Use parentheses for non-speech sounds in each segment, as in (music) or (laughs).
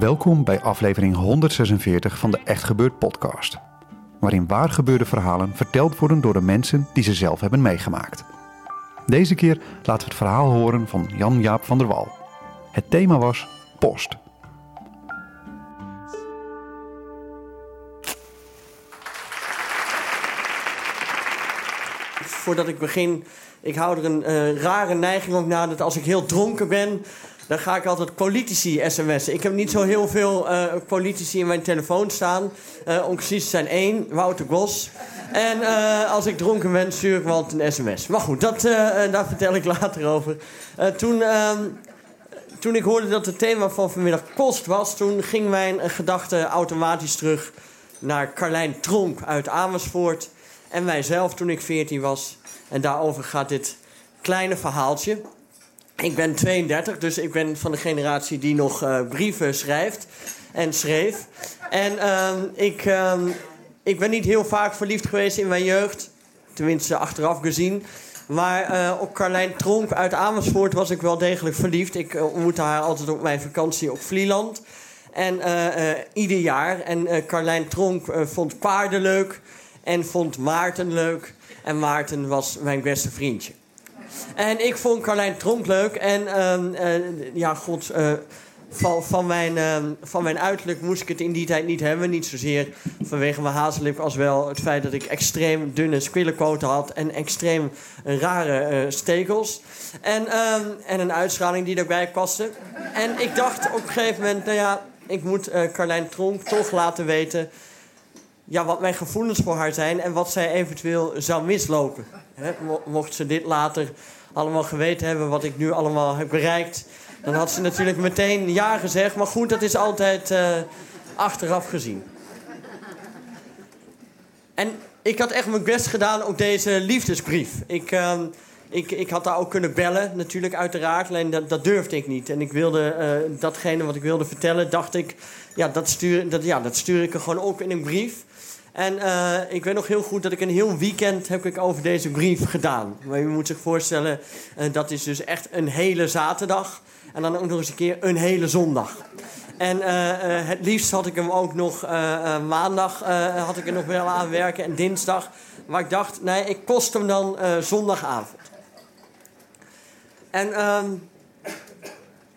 Welkom bij aflevering 146 van de Echt Gebeurd podcast. Waarin waar gebeurde verhalen verteld worden door de mensen die ze zelf hebben meegemaakt. Deze keer laten we het verhaal horen van Jan-Jaap van der Wal. Het thema was post. Voordat ik begin, ik hou er een eh, rare neiging op na dat als ik heel dronken ben, dan ga ik altijd politici sms'en. Ik heb niet zo heel veel eh, politici in mijn telefoon staan. Eh, om te zijn één, Wouter Gos. En als ik dronken ben, stuur ik wel een sms. Maar goed, dat, daar vertel ik (laughs) later over. Toen, ehm, toen ik hoorde dat het thema van vanmiddag kost was... toen ging mijn gedachte automatisch terug naar Carlijn Tronk uit Amersfoort... en mijzelf toen ik 14 was. En daarover gaat dit kleine verhaaltje. Ik ben 32, dus ik ben van de generatie die nog eh, brieven schrijft en schreef. En ehm, ik, ehm, ik ben niet heel vaak verliefd geweest in mijn jeugd. Tenminste, achteraf gezien. Maar eh, op Carlijn Tronk uit Amersfoort was ik wel degelijk verliefd. Ik eh, ontmoette haar altijd op mijn vakantie op Vlieland. En ieder jaar. En Carlijn Tronk vond paarden leuk. En vond Maarten leuk. En Maarten was mijn beste vriendje. En ik vond Carlijn Tronk leuk. En ehm, eh, ja, god, eh, van, van, mijn, ehm, van mijn uiterlijk moest ik het in die tijd niet hebben. Niet zozeer vanwege mijn hazellip als wel het feit dat ik extreem dunne squillekoten had. En extreem rare eh, stekels. En, ehm, en een uitstraling die erbij paste. En ik dacht op een gegeven moment, nou ja, ik moet Carlijn Tronk toch laten weten ja, wat mijn gevoelens voor haar zijn en wat zij eventueel zou mislopen. Mocht ze dit later allemaal geweten hebben, wat ik nu allemaal heb bereikt, dan had ze natuurlijk meteen ja gezegd. Maar goed, dat is altijd eh, achteraf gezien. En ik had echt mijn best gedaan op deze liefdesbrief. Ik, ehm, ik, ik had daar ook kunnen bellen, natuurlijk, uiteraard. Alleen dat, dat durfde ik niet. En ik wilde eh, datgene wat ik wilde vertellen, dacht ik... Ja, dat stuur, dat, ja, dat stuur ik er gewoon op in een brief. En eh, ik weet nog heel goed dat ik een heel weekend heb ik over deze brief gedaan. Maar je moet zich voorstellen, eh, dat is dus echt een hele zaterdag. En dan ook nog eens een keer een hele zondag. En eh, het liefst had ik hem ook nog maandag had ik er nog wel aan werken en dinsdag. Maar ik dacht, nee, ik kost hem dan zondagavond. En ehm,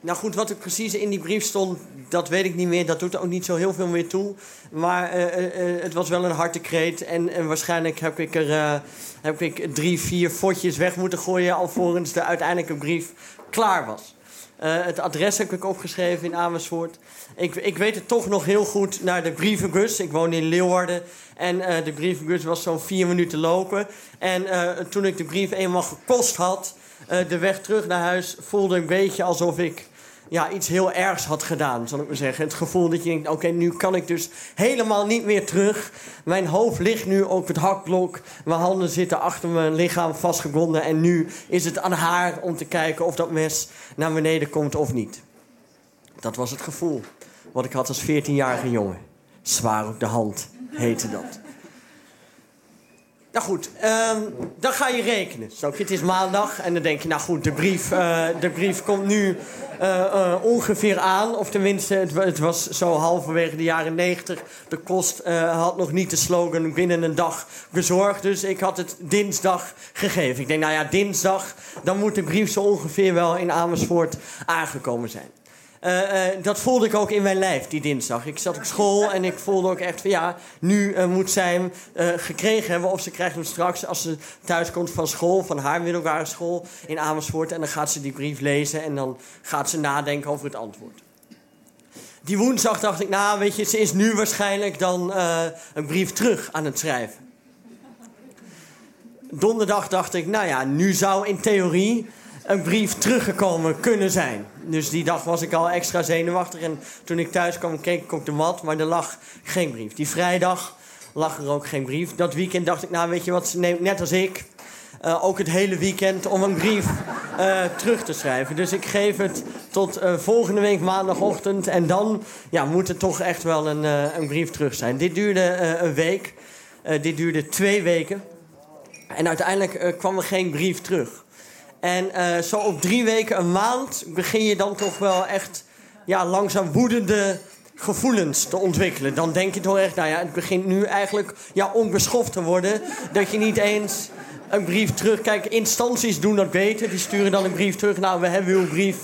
nou goed, wat er precies in die brief stond, dat weet ik niet meer. Dat doet er ook niet zo heel veel meer toe. Maar eh, eh, eh, het was wel een hartekreet. En, en waarschijnlijk heb ik er heb ik drie, vier fotjes weg moeten gooien... alvorens de uiteindelijke brief klaar was. Het adres heb ik opgeschreven in Amersfoort. Ik, ik weet het toch nog heel goed naar de brievenbus. Ik woon in Leeuwarden. En de brievenbus was zo'n vier minuten lopen. En toen ik de brief eenmaal gekost had... de weg terug naar huis voelde een beetje alsof ik ja, iets heel ergs had gedaan, zal ik maar zeggen. Het gevoel dat je denkt, oké, nu kan ik dus helemaal niet meer terug. Mijn hoofd ligt nu op het hakblok. Mijn handen zitten achter mijn lichaam vastgebonden. En nu is het aan haar om te kijken of dat mes naar beneden komt of niet. Dat was het gevoel wat ik had als 14-jarige jongen. Zwaar op de hand heette dat. Nou goed, ehm, dan ga je rekenen. Zo, het is maandag en dan denk je, nou goed, de brief, eh, de brief komt nu eh, eh, ongeveer aan. Of tenminste, het, het was zo halverwege de jaren 90. De kost had nog niet de slogan binnen een dag bezorgd. Dus ik had het dinsdag gegeven. Ik denk, nou ja, dinsdag, dan moet de brief zo ongeveer wel in Amersfoort aangekomen zijn. Eh, eh, dat voelde ik ook in mijn lijf die dinsdag. Ik zat op school en ik voelde ook echt van ja, nu eh, moet zij hem gekregen hebben. Of ze krijgt hem straks als ze thuis komt van school, van haar middelbare school in Amersfoort. En dan gaat ze die brief lezen en dan gaat ze nadenken over het antwoord. Die woensdag dacht ik, nou weet je, ze is nu waarschijnlijk dan een brief terug aan het schrijven. Donderdag dacht ik, nou ja, nu zou in theorie een brief teruggekomen kunnen zijn. Dus die dag was ik al extra zenuwachtig. En toen ik thuis kwam, keek ik op de mat, maar er lag geen brief. Die vrijdag lag er ook geen brief. Dat weekend dacht ik, nou weet je wat, net als ik... eh, ook het hele weekend om een brief eh, terug te schrijven. Dus ik geef het tot eh, volgende week maandagochtend. En dan ja, moet het toch echt wel een, een brief terug zijn. Dit duurde een week. Dit duurde twee weken. En uiteindelijk kwam er geen brief terug. En eh, zo op drie weken, een maand, begin je dan toch wel echt ja, langzaam woedende gevoelens te ontwikkelen. Dan denk je toch echt, nou ja, het begint nu eigenlijk ja, onbeschoft te worden. Dat je niet eens een brief terug... Kijk, instanties doen dat beter. Die sturen dan een brief terug. Nou, we hebben uw brief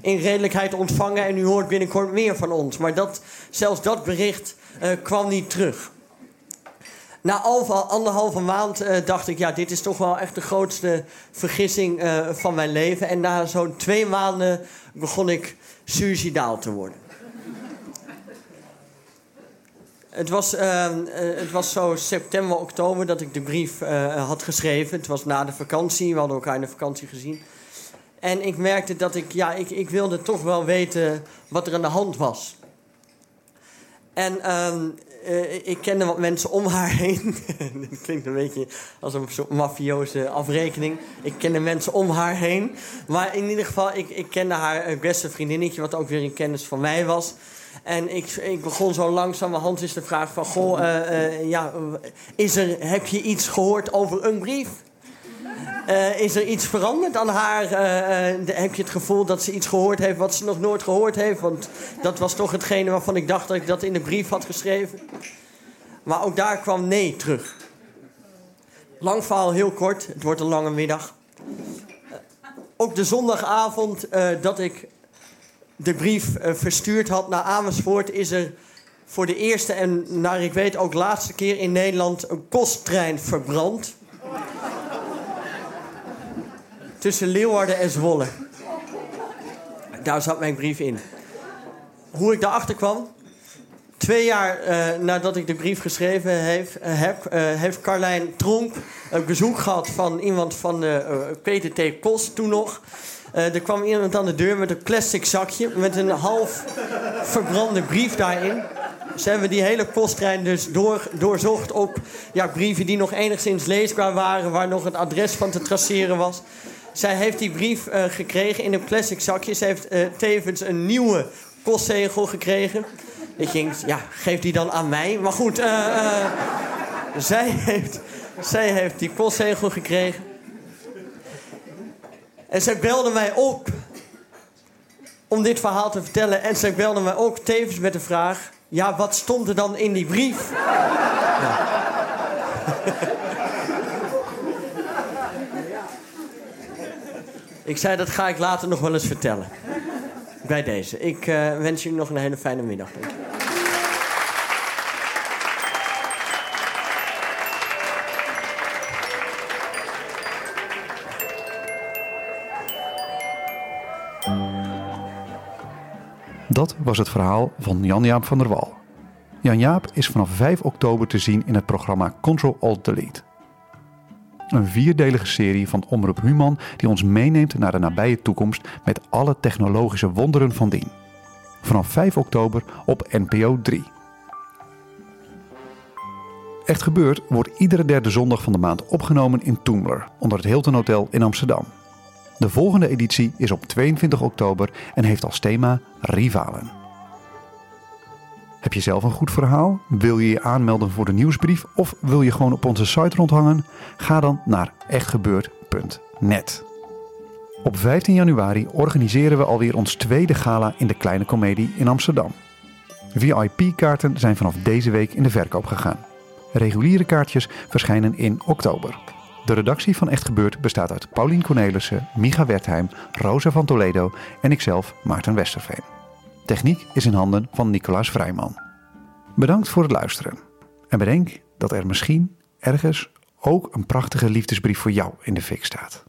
in redelijkheid ontvangen... en u hoort binnenkort meer van ons. Maar dat, zelfs dat bericht eh, kwam niet terug. Na al- anderhalve maand eh, dacht ik, ja, dit is toch wel echt de grootste vergissing eh, van mijn leven. En na zo'n twee maanden begon ik suicidaal te worden. Het was, eh, het was zo september, oktober dat ik de brief had geschreven. Het was na de vakantie, we hadden elkaar in de vakantie gezien. En ik merkte dat ik, ja, ik, ik wilde toch wel weten wat er aan de hand was. En eh, ik kende wat mensen om haar (laughs) heen. Dit klinkt een beetje als een soort mafioze afrekening. Ik kende mensen om haar heen. Maar in ieder geval, ik, ik kende haar beste vriendinnetje... wat ook weer een kennis van mij was. En ik, ik begon zo langzamerhand eens te vragen van... Goh, eh, eh, ja, is er, heb je iets gehoord over een brief? Eh, is er iets veranderd aan haar? Eh, eh, heb je het gevoel dat ze iets gehoord heeft wat ze nog nooit gehoord heeft? Want dat was toch hetgene waarvan ik dacht dat ik dat in de brief had geschreven. Maar ook daar kwam nee terug. Lang verhaal, heel kort. Het wordt een lange middag. Eh, ook de zondagavond dat ik de brief verstuurd had naar Amersfoort... is er voor de eerste en naar ik weet ook laatste keer in Nederland... een kosttrein verbrand tussen Leeuwarden en Zwolle. Daar zat mijn brief in. Hoe ik daarachter kwam? Twee jaar eh, nadat ik de brief geschreven heeft, eh, heb, eh, heeft Carlijn Tronk een bezoek gehad van iemand van de eh, Peter T. Kos toen nog. Er kwam iemand aan de deur met een plastic zakje met een half verbrande brief daarin. Ze hebben die hele posttrein dus door, doorzocht op ja, brieven die nog enigszins leesbaar waren, waar nog het adres van te traceren was. Zij heeft die brief eh, gekregen in een plastic zakje. Ze heeft eh, tevens een nieuwe postzegel gekregen. Ik denk, ja, geef die dan aan mij. Maar goed, eh, zij, heeft, zij heeft die postzegel gekregen. En zij belde mij op om dit verhaal te vertellen. En zij belde mij ook tevens met de vraag... Ja, wat stond er dan in die brief? Ja. Ik zei, dat ga ik later nog wel eens vertellen. Bij deze. Ik eh, wens jullie nog een hele fijne middag. Dat was het verhaal van Jan-Jaap van der Wal. Jan-Jaap is vanaf 5 oktober te zien in het programma Control-Alt-Delete. Een vierdelige serie van Omroep Human die ons meeneemt naar de nabije toekomst met alle technologische wonderen van dien. Vanaf 5 oktober op NPO 3. Echt Gebeurd wordt iedere derde zondag van de maand opgenomen in Toemler, onder het Hilton Hotel in Amsterdam. De volgende editie is op 22 oktober en heeft als thema Rivalen. Heb je zelf een goed verhaal? Wil je je aanmelden voor de nieuwsbrief of wil je gewoon op onze site rondhangen? Ga dan naar echtgebeurd.net. Op 15 januari organiseren we alweer ons tweede gala in de Kleine Comedie in Amsterdam. VIP-kaarten zijn vanaf deze week in de verkoop gegaan. Reguliere kaartjes verschijnen in oktober. De redactie van Echt Gebeurd bestaat uit Paulien Cornelissen, Micha Wertheim, Rosa van Toledo en ikzelf, Maarten Westerveen. Techniek is in handen van Nicolaas Vrijman. Bedankt voor het luisteren. En bedenk dat er misschien ergens ook een prachtige liefdesbrief voor jou in de fik staat.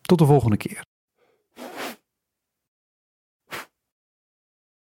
Tot de volgende keer.